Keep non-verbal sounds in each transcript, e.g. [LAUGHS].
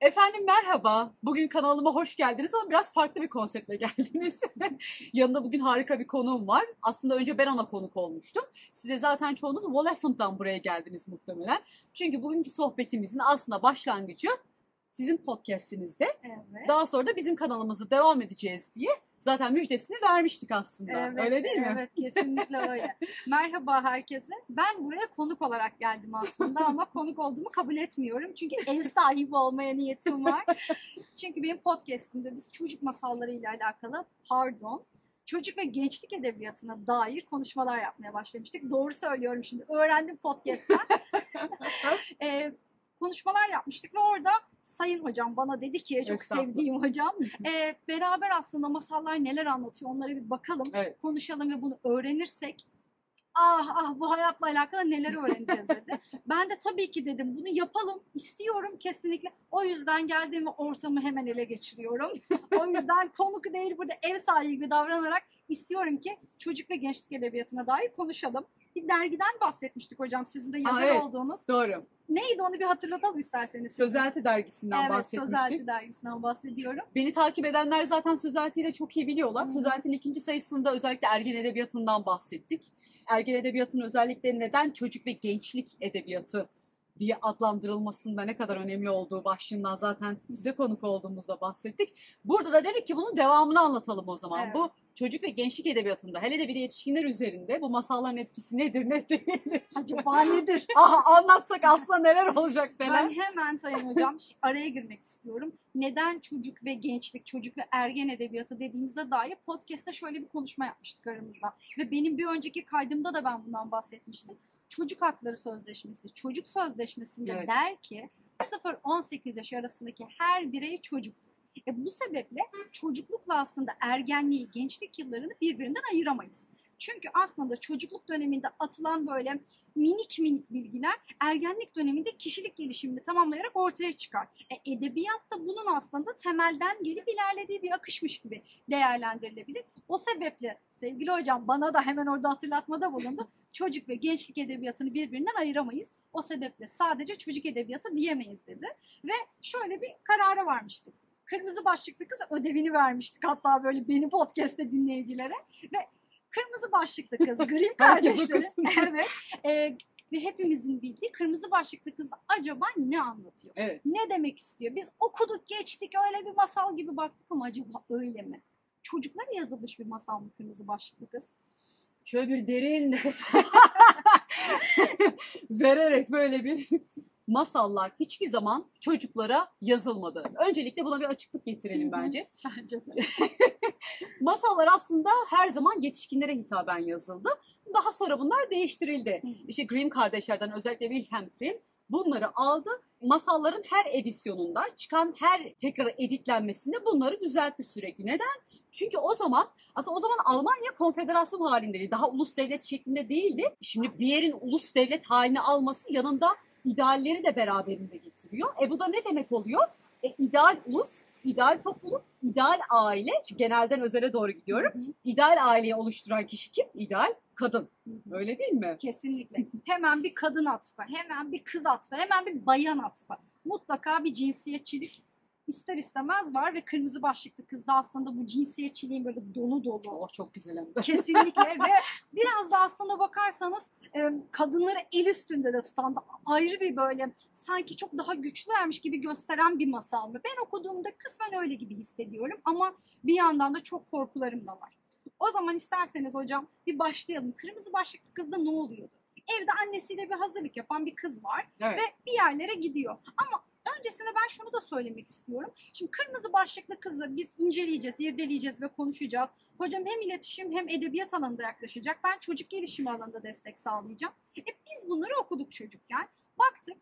Efendim merhaba. Bugün kanalıma hoş geldiniz ama biraz farklı bir konseptle [LAUGHS] geldiniz. Yanında bugün harika bir konuğum var. Aslında önce ben ona konuk olmuştum. Size zaten çoğunuz Wolfen'dan buraya geldiniz muhtemelen. Çünkü bugünkü sohbetimizin aslında başlangıcı sizin podcastinizde. Evet. Daha sonra da bizim kanalımızda devam edeceğiz diye zaten müjdesini vermiştik aslında. Evet, Öyle değil mi? Evet kesinlikle öyle. [LAUGHS] Merhaba herkese. Ben buraya konuk olarak geldim aslında ama konuk olduğumu kabul etmiyorum. Çünkü ev sahibi olmaya niyetim var. Çünkü benim podcastimde biz çocuk masallarıyla alakalı pardon çocuk ve gençlik edebiyatına dair konuşmalar yapmaya başlamıştık. Doğru söylüyorum şimdi. Öğrendim podcast'ten. [LAUGHS] [LAUGHS] Ee, konuşmalar yapmıştık ve orada Sayın hocam bana dedi ki çok sevdiğim hocam [LAUGHS] e, beraber aslında masallar neler anlatıyor onlara bir bakalım Evet. konuşalım ve bunu öğrenirsek ah ah bu hayatla alakalı neler öğreneceğiz dedi. [LAUGHS] ben de tabii ki dedim bunu yapalım istiyorum kesinlikle. O yüzden geldiğim ortamı hemen ele geçiriyorum. [LAUGHS] o yüzden konuk değil burada ev sahibi gibi davranarak istiyorum ki çocuk ve gençlik edebiyatına dair konuşalım. Bir dergiden bahsetmiştik hocam sizin de yazar evet. olduğunuz. Doğru. Neydi onu bir hatırlatalım isterseniz. Sözelti dergisinden Evet bahsetmiştik. Sözelti dergisinden bahsediyorum. Beni takip edenler zaten Sözelti ile çok iyi biliyorlar. Hı. Sözelti'nin ikinci sayısında özellikle ergen edebiyatından bahsettik. Ergen edebiyatının özellikle neden çocuk ve gençlik edebiyatı diye adlandırılmasında ne kadar önemli olduğu başlığından zaten size konuk olduğumuzda bahsettik. Burada da dedik ki bunun devamını anlatalım o zaman. Evet. Bu çocuk ve gençlik edebiyatında hele de bir de yetişkinler üzerinde bu masalların etkisi nedir ne değildir? Acaba nedir? [LAUGHS] Aha, anlatsak aslında neler olacak neler? Ben hemen Sayın Hocam [LAUGHS] araya girmek istiyorum. Neden çocuk ve gençlik, çocuk ve ergen edebiyatı dediğimizde dair podcast'ta şöyle bir konuşma yapmıştık aramızda. Ve benim bir önceki kaydımda da ben bundan bahsetmiştim. Çocuk Hakları Sözleşmesi, çocuk sözleşmesinde Evet. der ki 0-18 yaş arasındaki her birey çocuktur. E bu sebeple çocuklukla aslında ergenliği, gençlik yıllarını birbirinden ayıramayız. Çünkü aslında çocukluk döneminde atılan böyle minik minik bilgiler ergenlik döneminde kişilik gelişimini tamamlayarak ortaya çıkar. E, edebiyat da bunun aslında temelden gelip ilerlediği bir akışmış gibi değerlendirilebilir. O sebeple sevgili hocam bana da hemen orada hatırlatmada bulundu. [LAUGHS] Çocuk ve gençlik edebiyatını birbirinden ayıramayız. O sebeple sadece çocuk edebiyatı diyemeyiz dedi. Ve şöyle bir karara varmıştık. Kırmızı başlıklı kız ödevini vermiştik hatta böyle beni podcast'te dinleyicilere. Ve kırmızı başlıklı kız [LAUGHS] Grimm kardeşleri. [LAUGHS] evet. E, ve hepimizin bildiği kırmızı başlıklı kız acaba ne anlatıyor? Evet. Ne demek istiyor? Biz okuduk geçtik öyle bir masal gibi baktık ama acaba öyle mi? Çocuklara yazılmış bir masal mı kırmızı başlıklı kız? Şöyle bir derin nefes [LAUGHS] vererek böyle bir masallar hiçbir zaman çocuklara yazılmadı. Öncelikle buna bir açıklık getirelim bence. [LAUGHS] Bence de. [LAUGHS] Masallar aslında her zaman yetişkinlere hitaben yazıldı. Daha sonra bunlar değiştirildi. İşte Grimm kardeşlerden özellikle Wilhelm Grimm bunları aldı. Masalların her edisyonunda çıkan her tekrar editlenmesinde bunları düzeltti sürekli. Neden? Çünkü o zaman aslında o zaman Almanya konfederasyon halindeydi. Daha ulus devlet şeklinde değildi. Şimdi bir yerin ulus devlet halini alması yanında idealleri de beraberinde getiriyor. E bu da ne demek oluyor? E, ideal ulus, ideal topluluk, ideal aile. Çünkü genelden özele doğru gidiyorum. Hı hı. İdeal aileyi oluşturan kişi kim? İdeal kadın. Hı hı. Öyle değil mi? Kesinlikle. Hemen bir kadın atfı, hemen bir kız atfı, hemen bir bayan atfı. Mutlaka bir cinsiyetçilik ister istemez var ve kırmızı başlıklı kızda aslında bu cinsiyetçiliğin böyle dolu dolu Oh çok güzel hem de. Kesinlikle [LAUGHS] ve biraz da aslında bakarsanız kadınları el üstünde de tutan da ayrı bir böyle sanki çok daha güçlülermiş gibi gösteren bir masal mı? Ben okuduğumda kısmen öyle gibi hissediyorum ama bir yandan da çok korkularım da var. O zaman isterseniz hocam bir başlayalım. Kırmızı başlıklı kızda ne oluyordu? Evde annesiyle bir hazırlık yapan bir kız var Evet. ve bir yerlere gidiyor. Ama öncesinde ben şunu da söylemek istiyorum. Şimdi kırmızı başlıklı kızı biz inceleyeceğiz, irdeleyeceğiz ve konuşacağız. Hocam hem iletişim hem edebiyat alanında yaklaşacak. Ben çocuk gelişimi alanında destek sağlayacağım. E biz bunları okuduk çocukken. Baktık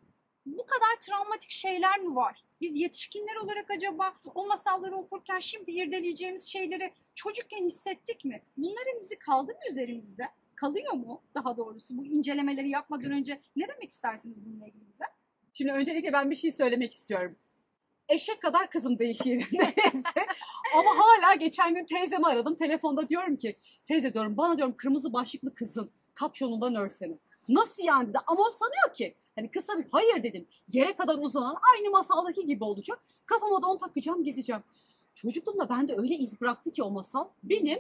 bu kadar travmatik şeyler mi var? Biz yetişkinler olarak acaba o masalları okurken şimdi irdeleyeceğimiz şeyleri çocukken hissettik mi? Bunların izi kaldı mı üzerimizde? Kalıyor mu daha doğrusu bu incelemeleri yapmadan önce ne demek istersiniz bununla ilgili bize? Şimdi öncelikle ben bir şey söylemek istiyorum. Eşek kadar kızım değişiyor [LAUGHS] neyse. Ama hala geçen gün teyzemi aradım. Telefonda diyorum ki teyze diyorum bana diyorum kırmızı başlıklı kızın kapşonundan örsene. Nasıl yani dedi. Ama o sanıyor ki hani kısa bir hayır dedim. Yere kadar uzanan aynı masaldaki gibi olacak. Kafama da onu takacağım gezeceğim. Çocukluğumda bende öyle iz bıraktı ki o masal. Benim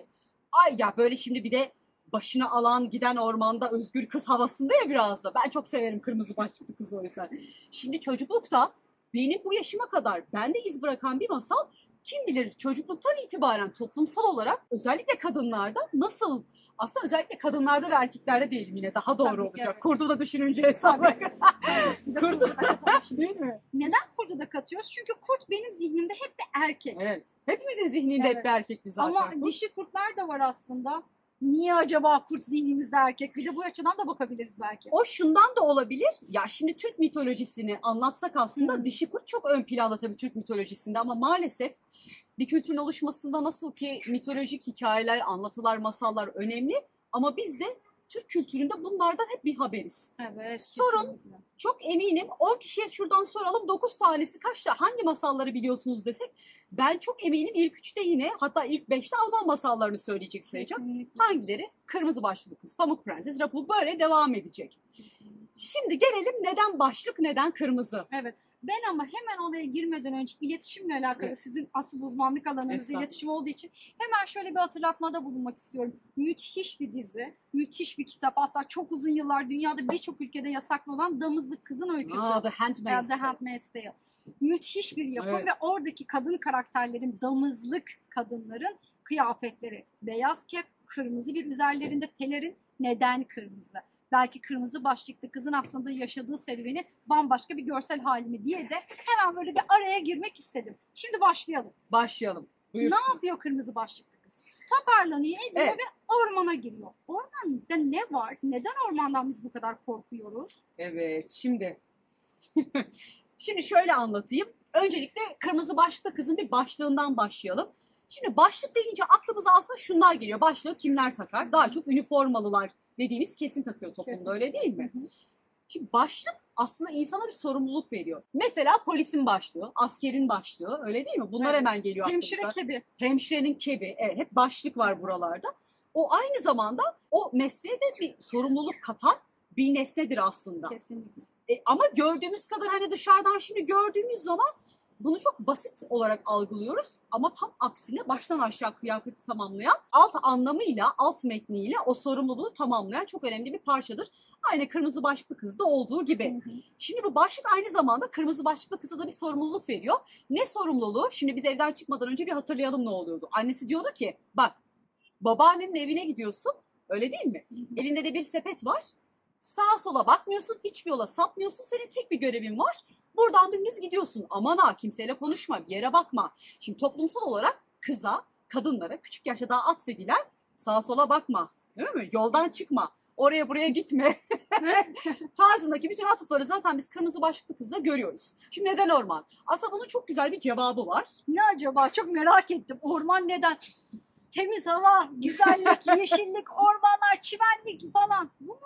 ay ya böyle şimdi bir de başına alan giden ormanda özgür kız havasında ya biraz da. Ben çok severim kırmızı başlıklı kızı o yüzden. Şimdi çocuklukta benim bu yaşıma kadar bende iz bırakan bir masal kim bilir çocukluktan itibaren toplumsal olarak özellikle kadınlarda nasıl aslında özellikle kadınlarda ve erkeklerde diyelim yine daha doğru Tabii olacak. evet. Kurdu da düşününce hesaba. Kurdu. [LAUGHS] Değil mi? Neden kurdu da katıyoruz? Çünkü kurt benim zihnimde hep bir erkek. Evet. Hepimizin zihninde Evet. hep bir erkekli zaten. Ama Kurt. dişi kurtlar da var aslında. Niye acaba kurt zihnimizde erkek? Bir de bu açıdan da bakabiliriz belki. O şundan da olabilir. Ya şimdi Türk mitolojisini anlatsak aslında Hı. dişi kurt çok ön planda tabii Türk mitolojisinde ama maalesef bir kültürün oluşmasında nasıl ki mitolojik hikayeler, anlatılar, masallar önemli ama biz de Türk kültüründe bunlardan hep bir haberiz. Evet. Sorun. kesinlikle. Çok eminim 10 kişiye şuradan soralım 9 tanesi kaçta hangi masalları biliyorsunuz desek ben çok eminim ilk 3'te yine hatta ilk 5'te Alman masallarını söyleyecek. Kesinlikle. Hangileri? Kırmızı başlıklı kız, Pamuk Prenses, Rapul böyle devam edecek. Şimdi gelelim neden başlık neden kırmızı? Evet. Ben ama hemen olaya girmeden önce iletişimle alakalı Evet. sizin asıl uzmanlık alanınız iletişim olduğu için hemen şöyle bir hatırlatmada bulunmak istiyorum. Müthiş bir dizi, müthiş bir kitap. Hatta çok uzun yıllar dünyada birçok ülkede yasaklı olan Damızlık Kızın Öyküsü. Aa, The Handmaid's The Tale. Handmaid's Tale. Müthiş bir yapım Evet. ve oradaki kadın karakterlerin, damızlık kadınların kıyafetleri. Beyaz kep, kırmızı bir üzerlerinde pelerin. Neden kırmızı? Belki kırmızı başlıklı kızın aslında yaşadığı serüveni bambaşka bir görsel hali mi diye de hemen böyle bir araya girmek istedim. Şimdi başlayalım. Başlayalım. Ne Buyursun. yapıyor kırmızı başlıklı kız? Toparlanıyor, ediyor Evet. ve ormana giriyor. Ormanda ne var? Neden ormandan biz bu kadar korkuyoruz? Evet şimdi [LAUGHS] şimdi şöyle anlatayım. Öncelikle kırmızı başlıklı kızın bir başlığından başlayalım. Şimdi başlık deyince aklımıza aslında şunlar geliyor. Başlığı kimler takar? Daha çok üniformalılar dediğimiz kesin takıyor toplumda Kesin. öyle değil mi? Hı hı. Şimdi başlık aslında insana bir sorumluluk veriyor. Mesela polisin başlığı, askerin başlığı öyle değil mi? Bunlar Evet. hemen geliyor Hemşire aklımıza. kebi. Hemşirenin kebi, evet, hep başlık var buralarda. O aynı zamanda o mesleğe de bir sorumluluk katan bir nesnedir aslında. Kesinlikle. E, ama gördüğümüz kadar hani dışarıdan şimdi gördüğümüz zaman bunu çok basit olarak algılıyoruz. Ama tam aksine baştan aşağı kıyafeti tamamlayan, alt anlamıyla, alt metniyle o sorumluluğu tamamlayan çok önemli bir parçadır. Aynı kırmızı başlıklı kızda olduğu gibi. Hı hı. Şimdi bu başlık aynı zamanda kırmızı başlıklı kıza da bir sorumluluk veriyor. Ne sorumluluğu? Şimdi biz evden çıkmadan önce bir hatırlayalım ne oluyordu. Annesi diyordu ki bak babaannenin evine gidiyorsun öyle değil mi? Elinde de bir sepet var. Sağa sola bakmıyorsun, hiçbir yola sapmıyorsun. Senin tek bir görevin var. Buradan dümdüz gidiyorsun. Aman ha kimseyle konuşma, bir yere bakma. Şimdi toplumsal olarak kıza, kadınlara küçük yaşta daha atfedilen sağa sola bakma. Değil mi? Yoldan çıkma. Oraya buraya gitme. [LAUGHS] Tarzındaki bütün atıfları zaten biz kırmızı başlıklı kızda görüyoruz. Şimdi neden orman? Aslında bunun çok güzel bir cevabı var. Ne acaba? Çok merak ettim. Orman neden? Temiz hava, güzellik, [LAUGHS] yeşillik, ormanlar, çimenlik falan. Bu mu?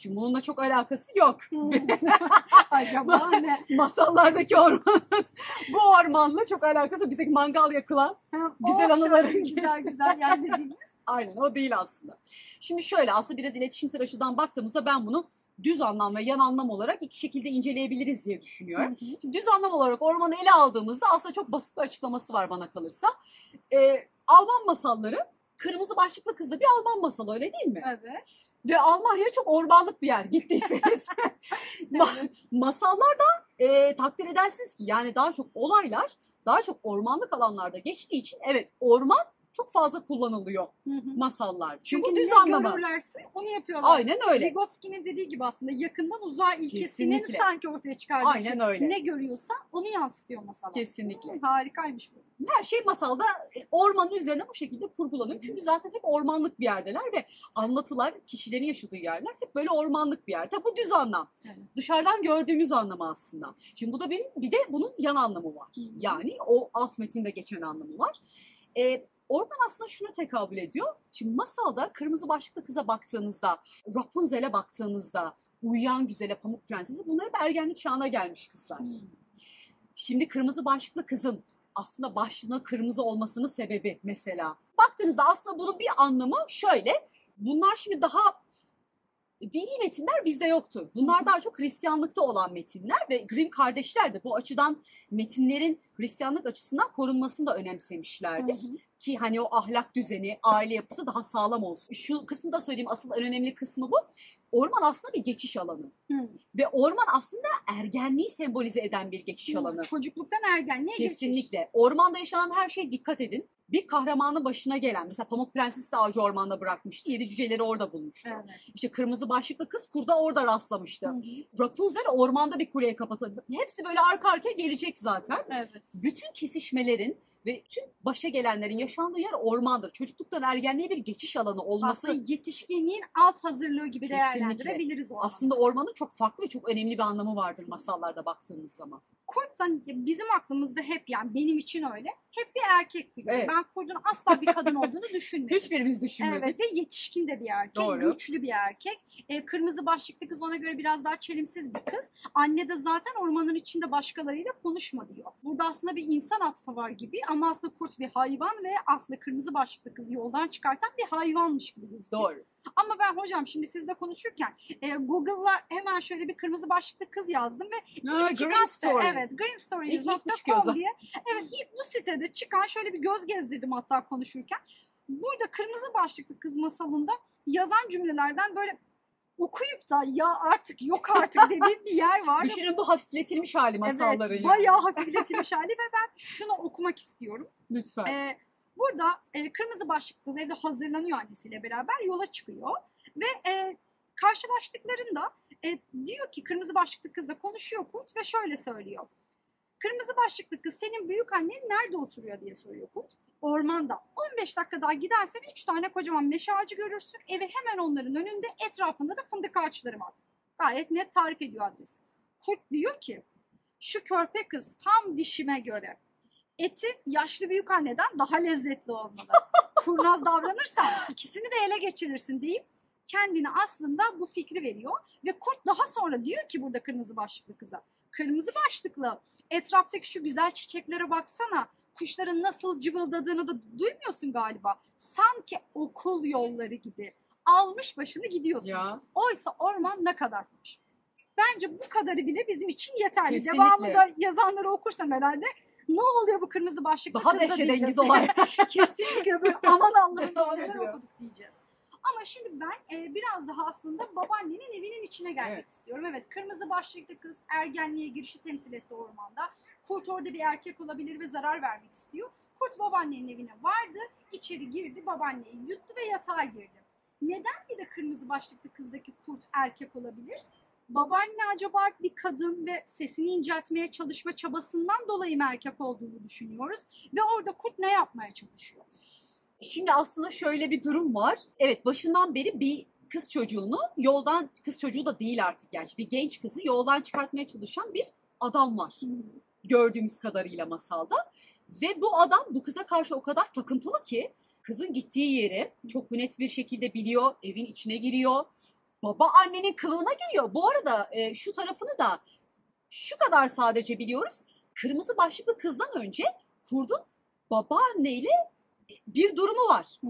Şimdi bununla çok alakası yok. [LAUGHS] acaba ne? Masallardaki orman, [LAUGHS] bu ormanla çok alakası bizdeki mangal yakılan Ha, Güzel anıların [LAUGHS] Güzel güzel mi? Aynen o değil aslında. Şimdi şöyle aslında biraz iletişimsel açıdan baktığımızda ben bunu düz anlam ve yan anlam olarak iki şekilde inceleyebiliriz diye düşünüyorum. Şimdi düz anlam olarak ormanı ele aldığımızda aslında çok basit bir açıklaması var bana kalırsa. Ee, Alman masalları Kırmızı Başlıklı Kız'da bir Alman masalı öyle değil mi? Evet. Ve Almanya çok ormanlık bir yer gittiyseniz. [LAUGHS] [LAUGHS] Ma- masallarda e, takdir edersiniz ki yani daha çok olaylar daha çok ormanlık alanlarda geçtiği için evet orman çok fazla kullanılıyor Hı hı. masallar. Çünkü düz anlama. görürlerse onu yapıyorlar. Aynen öyle. Vygotsky'nin dediği gibi aslında yakından uzağa Kesinlikle. sanki ortaya çıkardığı Aynen şey. öyle. Ne görüyorsa onu yansıtıyor masada. Kesinlikle. Harikaymış bu. Her şey masalda e, ormanın üzerine bu şekilde kurgulanıyor. Çünkü zaten hep ormanlık bir yerdeler ve anlatılar, kişilerin yaşadığı yerler hep böyle ormanlık bir yer. Tabi bu düz anlam. Evet. Dışarıdan gördüğümüz anlamı aslında. Şimdi bu da benim bir de bunun yan anlamı var. Yani o alt metinde geçen anlamı var. Ee, orman aslında şuna tekabül ediyor. Şimdi masalda kırmızı başlıklı kıza baktığınızda, Rapunzel'e baktığınızda, uyuyan güzele, pamuk prensesi bunlar hep ergenlik çağına gelmiş kızlar. Hı. Şimdi kırmızı başlıklı kızın aslında başlığına kırmızı olmasının sebebi mesela. Baktığınızda aslında bunun bir anlamı şöyle. Bunlar şimdi daha Dini metinler bizde yoktur. Bunlar daha çok Hristiyanlıkta olan metinler ve Grimm kardeşler de bu açıdan metinlerin Hristiyanlık açısından korunmasını da önemsemişlerdir. Hı hı. Ki hani o ahlak düzeni, aile yapısı daha sağlam olsun. Şu kısmı da söyleyeyim asıl en önemli kısmı bu. Orman aslında bir geçiş alanı. Hı. Ve orman aslında ergenliği sembolize eden bir geçiş alanı. Çocukluktan ergenliğe geçiş. Kesinlikle. Ormanda yaşanan her şeye dikkat edin. Bir kahramanın başına gelen, mesela Pamuk Prenses de avcı ormanda bırakmıştı. Yedi cüceleri orada bulmuştu. Evet. İşte kırmızı başlıklı kız kurda orada rastlamıştı. Hı hı. Rapunzel ormanda bir kuleye kapatıldı. Hepsi böyle arka arkaya gelecek zaten. Evet. Bütün kesişmelerin ve tüm başa gelenlerin yaşandığı yer ormandır. Çocukluktan ergenliğe bir geçiş alanı olması Aslında yetişkinliğin alt hazırlığı gibi Kesinlikle. değerlendirebiliriz o aslında ormanın çok farklı ve çok önemli bir anlamı vardır masallarda baktığımız zaman. Kurt da bizim aklımızda hep yani benim için öyle hep bir erkek figürü. Evet. Ben kurdun asla bir kadın olduğunu [LAUGHS] düşünmedim. Hiçbirimiz düşünmedik. Evet ve yetişkin de bir erkek, Doğru. güçlü bir erkek. Ee, kırmızı başlıklı kız ona göre biraz daha çelimsiz bir kız. Anne de zaten ormanın içinde başkalarıyla konuşma diyor. Burada aslında bir insan atfı var gibi ama aslında kurt bir hayvan ve aslında kırmızı başlıklı kızı yoldan çıkartan bir hayvanmış gibi. Doğru. Ama ben hocam şimdi sizle konuşurken e, Google'la hemen şöyle bir kırmızı başlıklı kız yazdım ve Ha, İlk çıkan Story. Evet, grimstories.com diye. Evet, ilk bu sitede çıkan şöyle bir göz gezdirdim hatta konuşurken. Burada kırmızı başlıklı kız masalında yazan cümlelerden böyle okuyup da ya artık yok artık dediğim bir yer var. Düşünün bu hafifletilmiş hali masalların. Evet, bayağı hafifletilmiş hali ve ben şunu okumak istiyorum. Lütfen. Ee, burada e, kırmızı başlıklı evde hazırlanıyor annesiyle beraber yola çıkıyor ve e, karşılaştıklarında e, diyor ki kırmızı başlıklı kızla konuşuyor kurt ve şöyle söylüyor. Kırmızı başlıklı kız senin büyük annen nerede oturuyor diye soruyor kurt. Ormanda. 15 dakika daha gidersen 3 tane kocaman meşe ağacı görürsün. Evi hemen onların önünde etrafında da fındık ağaçları var. Gayet net tarif ediyor adresi. Kurt diyor ki şu körpe kız tam dişime göre eti yaşlı büyük anneden daha lezzetli olmalı. [LAUGHS] Kurnaz davranırsan ikisini de ele geçirirsin deyip kendini aslında bu fikri veriyor. Ve kurt daha sonra diyor ki burada kırmızı başlıklı kıza. Kırmızı başlıklı etraftaki şu güzel çiçeklere baksana. Kuşların nasıl cıvıldadığını da duymuyorsun galiba. Sanki okul yolları gibi. Almış başını gidiyorsun. ya. Oysa orman ne kadarmış. Bence bu kadarı bile bizim için yeterli. Kesinlikle. Devamında yazanları okursam herhalde ne oluyor bu kırmızı başlıklı Daha dehşetengiz olay. [LAUGHS] Kesinlikle böyle [LAUGHS] aman Allah'ım neler okuduk diyeceğiz. Ama şimdi ben e, biraz daha aslında babaannenin evinin içine gelmek Evet. istiyorum. Evet kırmızı başlıklı kız ergenliğe girişi temsil etti ormanda. Kurt orada bir erkek olabilir ve zarar vermek istiyor. Kurt babaannenin evine vardı, içeri girdi, babaanneyi yuttu ve yatağa girdi. Neden bir de kırmızı başlıklı kızdaki kurt erkek olabilir? Babaanne acaba bir kadın ve sesini inceltmeye çalışma çabasından dolayı mı erkek olduğunu düşünüyoruz? Ve orada kurt ne yapmaya çalışıyor? Şimdi aslında şöyle bir durum var. Evet başından beri bir kız çocuğunu yoldan, kız çocuğu da değil artık gerçi bir genç kızı yoldan çıkartmaya çalışan bir adam var. Gördüğümüz kadarıyla masalda. Ve bu adam bu kıza karşı o kadar takıntılı ki kızın gittiği yeri çok net bir şekilde biliyor. Evin içine giriyor. Baba annenin kılığına giriyor. Bu arada e, şu tarafını da şu kadar sadece biliyoruz. Kırmızı başlıklı kızdan önce kurdun babaanneyle bir durumu var.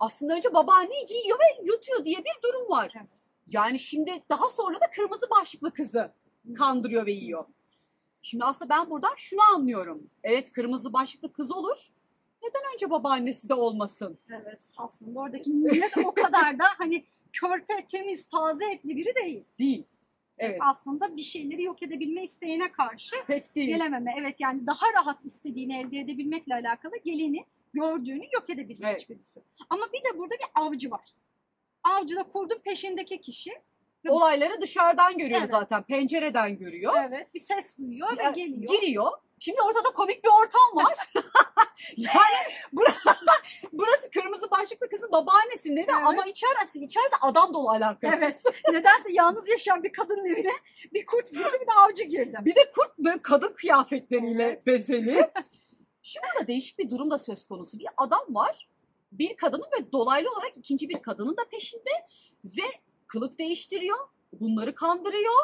Aslında önce babaanneyi yiyor ve yutuyor diye bir durum var. Evet. Yani şimdi daha sonra da kırmızı başlıklı kızı kandırıyor ve yiyor. Şimdi aslında ben buradan şunu anlıyorum. Evet kırmızı başlıklı kız olur. Neden önce babaannesi de olmasın? Evet aslında oradaki millet o kadar da hani körpe, temiz, taze etli biri değil. Değil. Evet. Aslında bir şeyleri yok edebilme isteğine karşı Pek değil. gelememe. Evet yani daha rahat istediğini elde edebilmekle alakalı geleni gördüğünü yok edebilme Evet. içgüdüsü. Ama bir de burada bir avcı var. Avcı da kurdun peşindeki kişi. Olayları dışarıdan görüyor Evet. zaten. Pencereden görüyor. Evet bir ses duyuyor Ya, ve geliyor. Giriyor. Şimdi ortada komik bir ortam var. [LAUGHS] [LAUGHS] yani burası, [LAUGHS] burası kırmızı başlıklı kızın babaannesinin evi Evet. ama içerisi, içerisi adam dolu alakası. Evet. [LAUGHS] Nedense yalnız yaşayan bir kadının evine bir kurt girdi bir de avcı girdi. Bir de kurt böyle kadın kıyafetleriyle Evet. bezeli. Şimdi burada değişik bir durum da söz konusu. Bir adam var. Bir kadının ve dolaylı olarak ikinci bir kadının da peşinde ve kılık değiştiriyor. Bunları kandırıyor.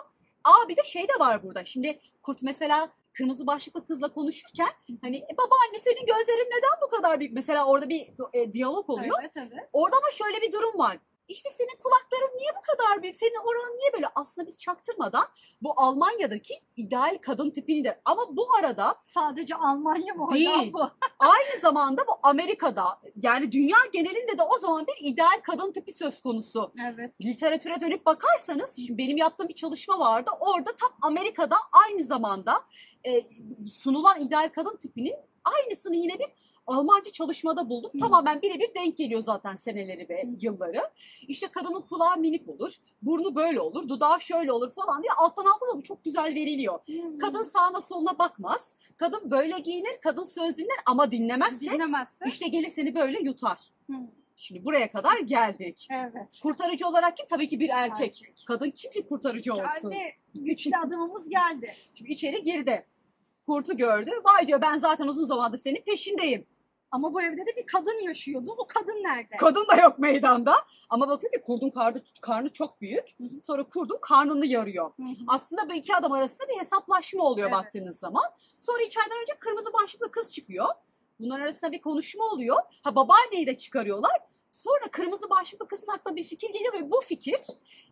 Aa bir de şey de var burada. Şimdi kurt mesela kırmızı başlıklı kızla konuşurken hani e, babaanne senin gözlerin neden bu kadar büyük? Mesela orada bir e, diyalog oluyor. Evet evet. Orada ama şöyle bir durum var. İşte senin kulakların niye bu kadar büyük? Senin oran niye böyle? Aslında biz çaktırmadan bu Almanya'daki ideal kadın tipini de ama bu arada Sadece Almanya mı hocam Değil. bu? [LAUGHS] aynı zamanda bu Amerika'da yani dünya genelinde de o zaman bir ideal kadın tipi söz konusu. Evet. literatüre dönüp bakarsanız şimdi benim yaptığım bir çalışma vardı. Orada tam Amerika'da aynı zamanda e, sunulan ideal kadın tipinin aynısını yine bir Almanca çalışmada buldum. Hı. Tamamen birebir denk geliyor zaten seneleri ve Hı. yılları. İşte kadının kulağı minik olur, burnu böyle olur, dudağı şöyle olur falan diye alttan alta da bu çok güzel veriliyor. Hmm. Kadın sağına soluna bakmaz. Kadın böyle giyinir, kadın söz dinler ama dinlemezse dinlemezse. işte gelir seni böyle yutar. Hmm. Şimdi buraya kadar geldik. Evet. Kurtarıcı olarak kim? Tabii ki bir erkek. Erkek. Kadın kim ki kurtarıcı olsun? Geldi. Güçlü [LAUGHS] adımımız geldi. Şimdi içeri girdi. Kurtu gördü. Vay diyor ben zaten uzun zamandır senin peşindeyim. Ama bu evde de bir kadın yaşıyordu. O kadın nerede? Kadın da yok meydanda. Ama bakıyor ki kurdun karnı, karnı çok büyük. Hı hı. Sonra kurdun karnını yarıyor. Hı hı. Aslında bu iki adam arasında bir hesaplaşma oluyor Evet. baktığınız zaman. Sonra içeriden önce kırmızı başlıklı kız çıkıyor. Bunların arasında bir konuşma oluyor. Ha babaanneyi de çıkarıyorlar. Sonra kırmızı başlıklı kızın aklına bir fikir geliyor ve bu fikir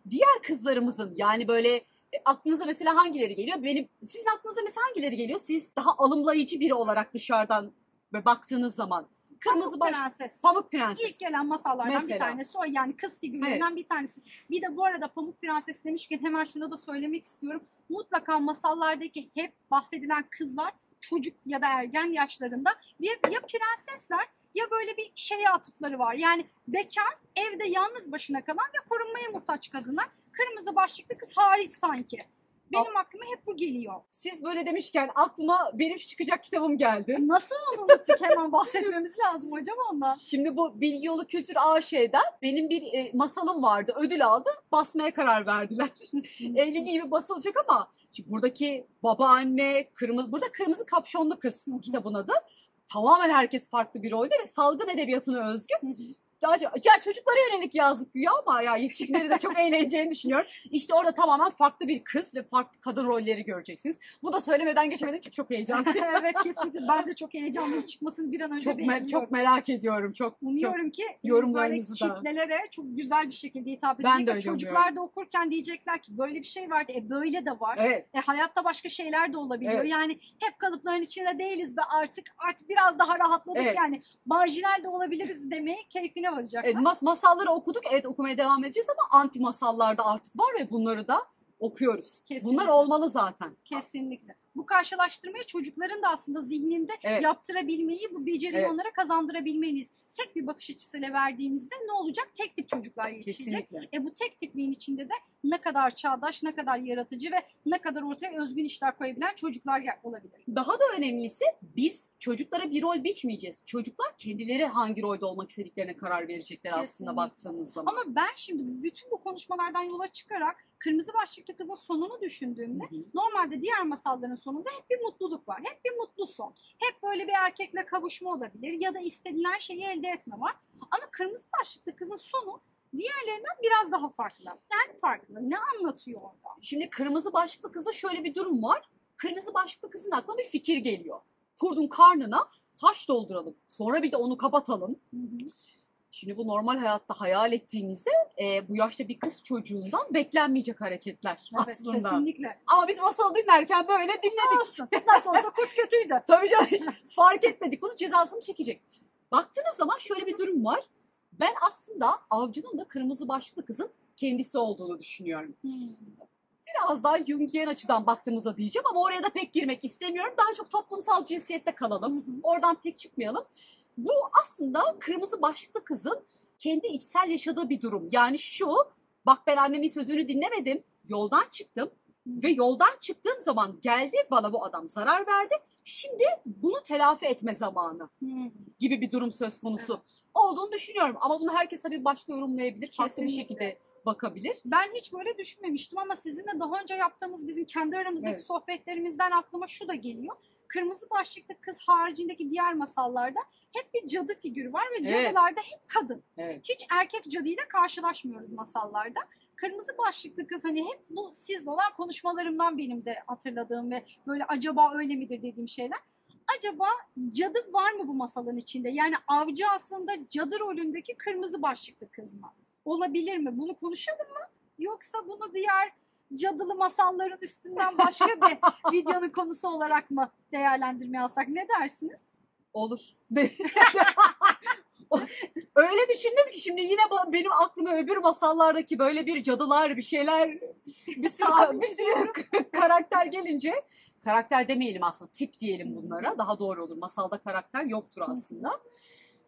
diğer kızlarımızın yani böyle e, aklınıza mesela hangileri geliyor? Benim sizin aklınıza mesela hangileri geliyor? Siz daha alımlayıcı biri olarak dışarıdan böyle baktığınız zaman kırmızı Pamuk baş Prenses. Pamuk Prenses. İlk gelen masallardan bir Mesela. tanesi o yani kız figürlerinden bir tanesi. Bir de bu arada Pamuk Prenses demişken hemen şunu da söylemek istiyorum. Mutlaka masallardaki hep bahsedilen kızlar çocuk ya da ergen yaşlarında ya, ya prensesler ya böyle bir şeye atıfları var. Yani bekar, evde yalnız başına kalan ve korunmaya muhtaç kadınlar. Kırmızı başlıklı kız hariç sanki. Benim aklıma hep bu geliyor. Siz böyle demişken aklıma benim şu çıkacak kitabım geldi. Nasıl onu unuttuk hemen bahsetmemiz lazım hocam ondan. Şimdi bu Bilgi Yolu Kültür AŞ'den benim bir e, masalım vardı. Ödül aldı. Basmaya karar verdiler. [LAUGHS] Eylül gibi basılacak ama şimdi buradaki babaanne, kırmızı, burada kırmızı kapşonlu kız kitabın adı. Tamamen herkes farklı bir rolde ve salgın edebiyatına özgü. Daha, çok- ya çocuklara yönelik yazdık güya ama ya yetişkinleri de çok [LAUGHS] eğleneceğini düşünüyorum. İşte orada tamamen farklı bir kız ve farklı kadın rolleri göreceksiniz. Bu da söylemeden geçemedim çünkü çok heyecanlıyım. [LAUGHS] evet kesinlikle. Ben de çok heyecanlıyım çıkmasını bir an önce çok, me- bekliyorum. çok merak ediyorum. Çok, çok Umuyorum ki yorumlarınızı böyle da. kitlelere çok güzel bir şekilde hitap Ben edecek. de ve öyle Çocuklar da okurken diyecekler ki böyle bir şey vardı. E böyle de var. Evet. E hayatta başka şeyler de olabiliyor. Evet. Yani hep kalıpların içinde değiliz ve artık artık biraz daha rahatladık Evet. yani. Marjinal de olabiliriz demeye keyfine varacaklar. Evet, mas masalları okuduk. Evet okumaya devam edeceğiz ama anti masallarda artık var ve bunları da okuyoruz. Kesinlikle. Bunlar olmalı zaten. Kesinlikle. Bu karşılaştırmayı çocukların da aslında zihninde Evet. yaptırabilmeyi, bu beceriyi Evet. onlara kazandırabilmeliyiz. Tek bir bakış açısıyla verdiğimizde ne olacak? Tek tip çocuklar yetişecek. Kesinlikle. E bu tek tipliğin içinde de ne kadar çağdaş, ne kadar yaratıcı ve ne kadar ortaya özgün işler koyabilen çocuklar olabilir. Daha da önemlisi biz çocuklara bir rol biçmeyeceğiz. Çocuklar kendileri hangi rolde olmak istediklerine karar verecekler aslında Kesinlikle. baktığınız zaman. Ama ben şimdi bütün bu konuşmalardan yola çıkarak Kırmızı Başlıklı Kızın sonunu düşündüğümde Hı hı. normalde diğer masalların sonunda hep bir mutluluk var. Hep bir mutlu son. Hep böyle bir erkekle kavuşma olabilir ya da istenilen şeyi elde etme var. Ama Kırmızı Başlıklı Kızın sonu diğerlerinden biraz daha farklı. Yani farklı. Ne anlatıyor orada? Şimdi kırmızı başlıklı kızda şöyle bir durum var. Kırmızı başlıklı kızın aklına bir fikir geliyor. Kurdun karnına taş dolduralım. Sonra bir de onu kapatalım. Şimdi bu normal hayatta hayal ettiğinizde e, bu yaşta bir kız çocuğundan beklenmeyecek hareketler Evet, aslında. kesinlikle. Ama biz masal dinlerken böyle dinledik. Olsun. Nasıl olsa kurt kötüydü. [LAUGHS] Tabii canım hiç fark etmedik. Bunun cezasını çekecek. Baktığınız zaman şöyle bir durum var. Ben aslında avcının da kırmızı başlıklı kızın kendisi olduğunu düşünüyorum. Biraz daha Jungian açıdan baktığımızda diyeceğim ama oraya da pek girmek istemiyorum. Daha çok toplumsal cinsiyette kalalım. Oradan pek çıkmayalım. Bu aslında kırmızı başlıklı kızın kendi içsel yaşadığı bir durum. Yani şu, bak ben annemin sözünü dinlemedim, yoldan çıktım ve yoldan çıktığım zaman geldi bana bu adam zarar verdi. Şimdi bunu telafi etme zamanı gibi bir durum söz konusu olduğunu düşünüyorum. Ama bunu herkes tabii başka yorumlayabilir, farklı bir şekilde bakabilir. Ben hiç böyle düşünmemiştim ama sizinle daha önce yaptığımız bizim kendi aramızdaki Evet. sohbetlerimizden aklıma şu da geliyor. Kırmızı başlıklı kız haricindeki diğer masallarda hep bir cadı figürü var ve Evet. cadılarda hep kadın. Evet. Hiç erkek cadıyla karşılaşmıyoruz masallarda. Kırmızı başlıklı kız hani hep bu sizle olan konuşmalarımdan benim de hatırladığım ve böyle acaba öyle midir dediğim şeyler. Acaba cadı var mı bu masalın içinde? Yani avcı aslında cadı rolündeki kırmızı başlıklı kız mı? olabilir mi? Bunu konuşalım mı? Yoksa bunu diğer cadılı masalların üstünden başka bir [LAUGHS] videonun konusu olarak mı değerlendirmeye alsak? Ne dersiniz? Olur. [LAUGHS] [LAUGHS] Öyle düşündüm ki şimdi yine benim aklıma öbür masallardaki böyle bir cadılar bir şeyler bir sürü, bir sürü karakter gelince karakter demeyelim aslında tip diyelim bunlara daha doğru olur. Masalda karakter yoktur aslında.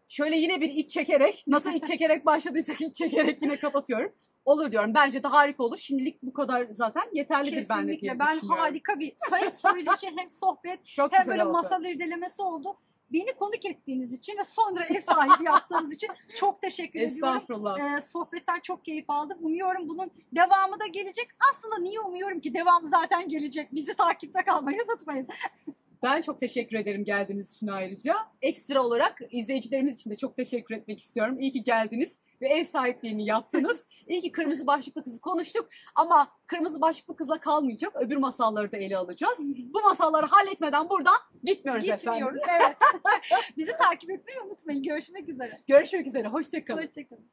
Şöyle yine bir iç çekerek nasıl iç çekerek başladıysak iç çekerek yine kapatıyorum. Olur diyorum. Bence de harika olur. Şimdilik bu kadar zaten yeterlidir ben de diye Kesinlikle. Ben harika bir hem söyleşi hem sohbet Çok hem böyle oldu. masal irdelemesi oldu. Beni konuk ettiğiniz için ve sonra ev sahibi [LAUGHS] yaptığınız için çok teşekkür ediyorum. Estağfurullah. Ee, sohbetten çok keyif aldım. Umuyorum bunun devamı da gelecek. Aslında niye umuyorum ki devamı zaten gelecek. Bizi takipte kalmayı unutmayın. [LAUGHS] Ben çok teşekkür ederim geldiğiniz için ayrıca. Ekstra olarak izleyicilerimiz için de çok teşekkür etmek istiyorum. İyi ki geldiniz ve ev sahipliğini yaptınız. [LAUGHS] İyi ki Kırmızı Başlıklı Kızı konuştuk ama Kırmızı Başlıklı Kız'la kalmayacak. Öbür masalları da ele alacağız. Bu masalları halletmeden buradan gitmiyoruz, Gitmiyoruz. efendim. Evet. [LAUGHS] Bizi takip etmeyi unutmayın. Görüşmek üzere. Görüşmek üzere. Hoşçakalın. Hoşçakalın.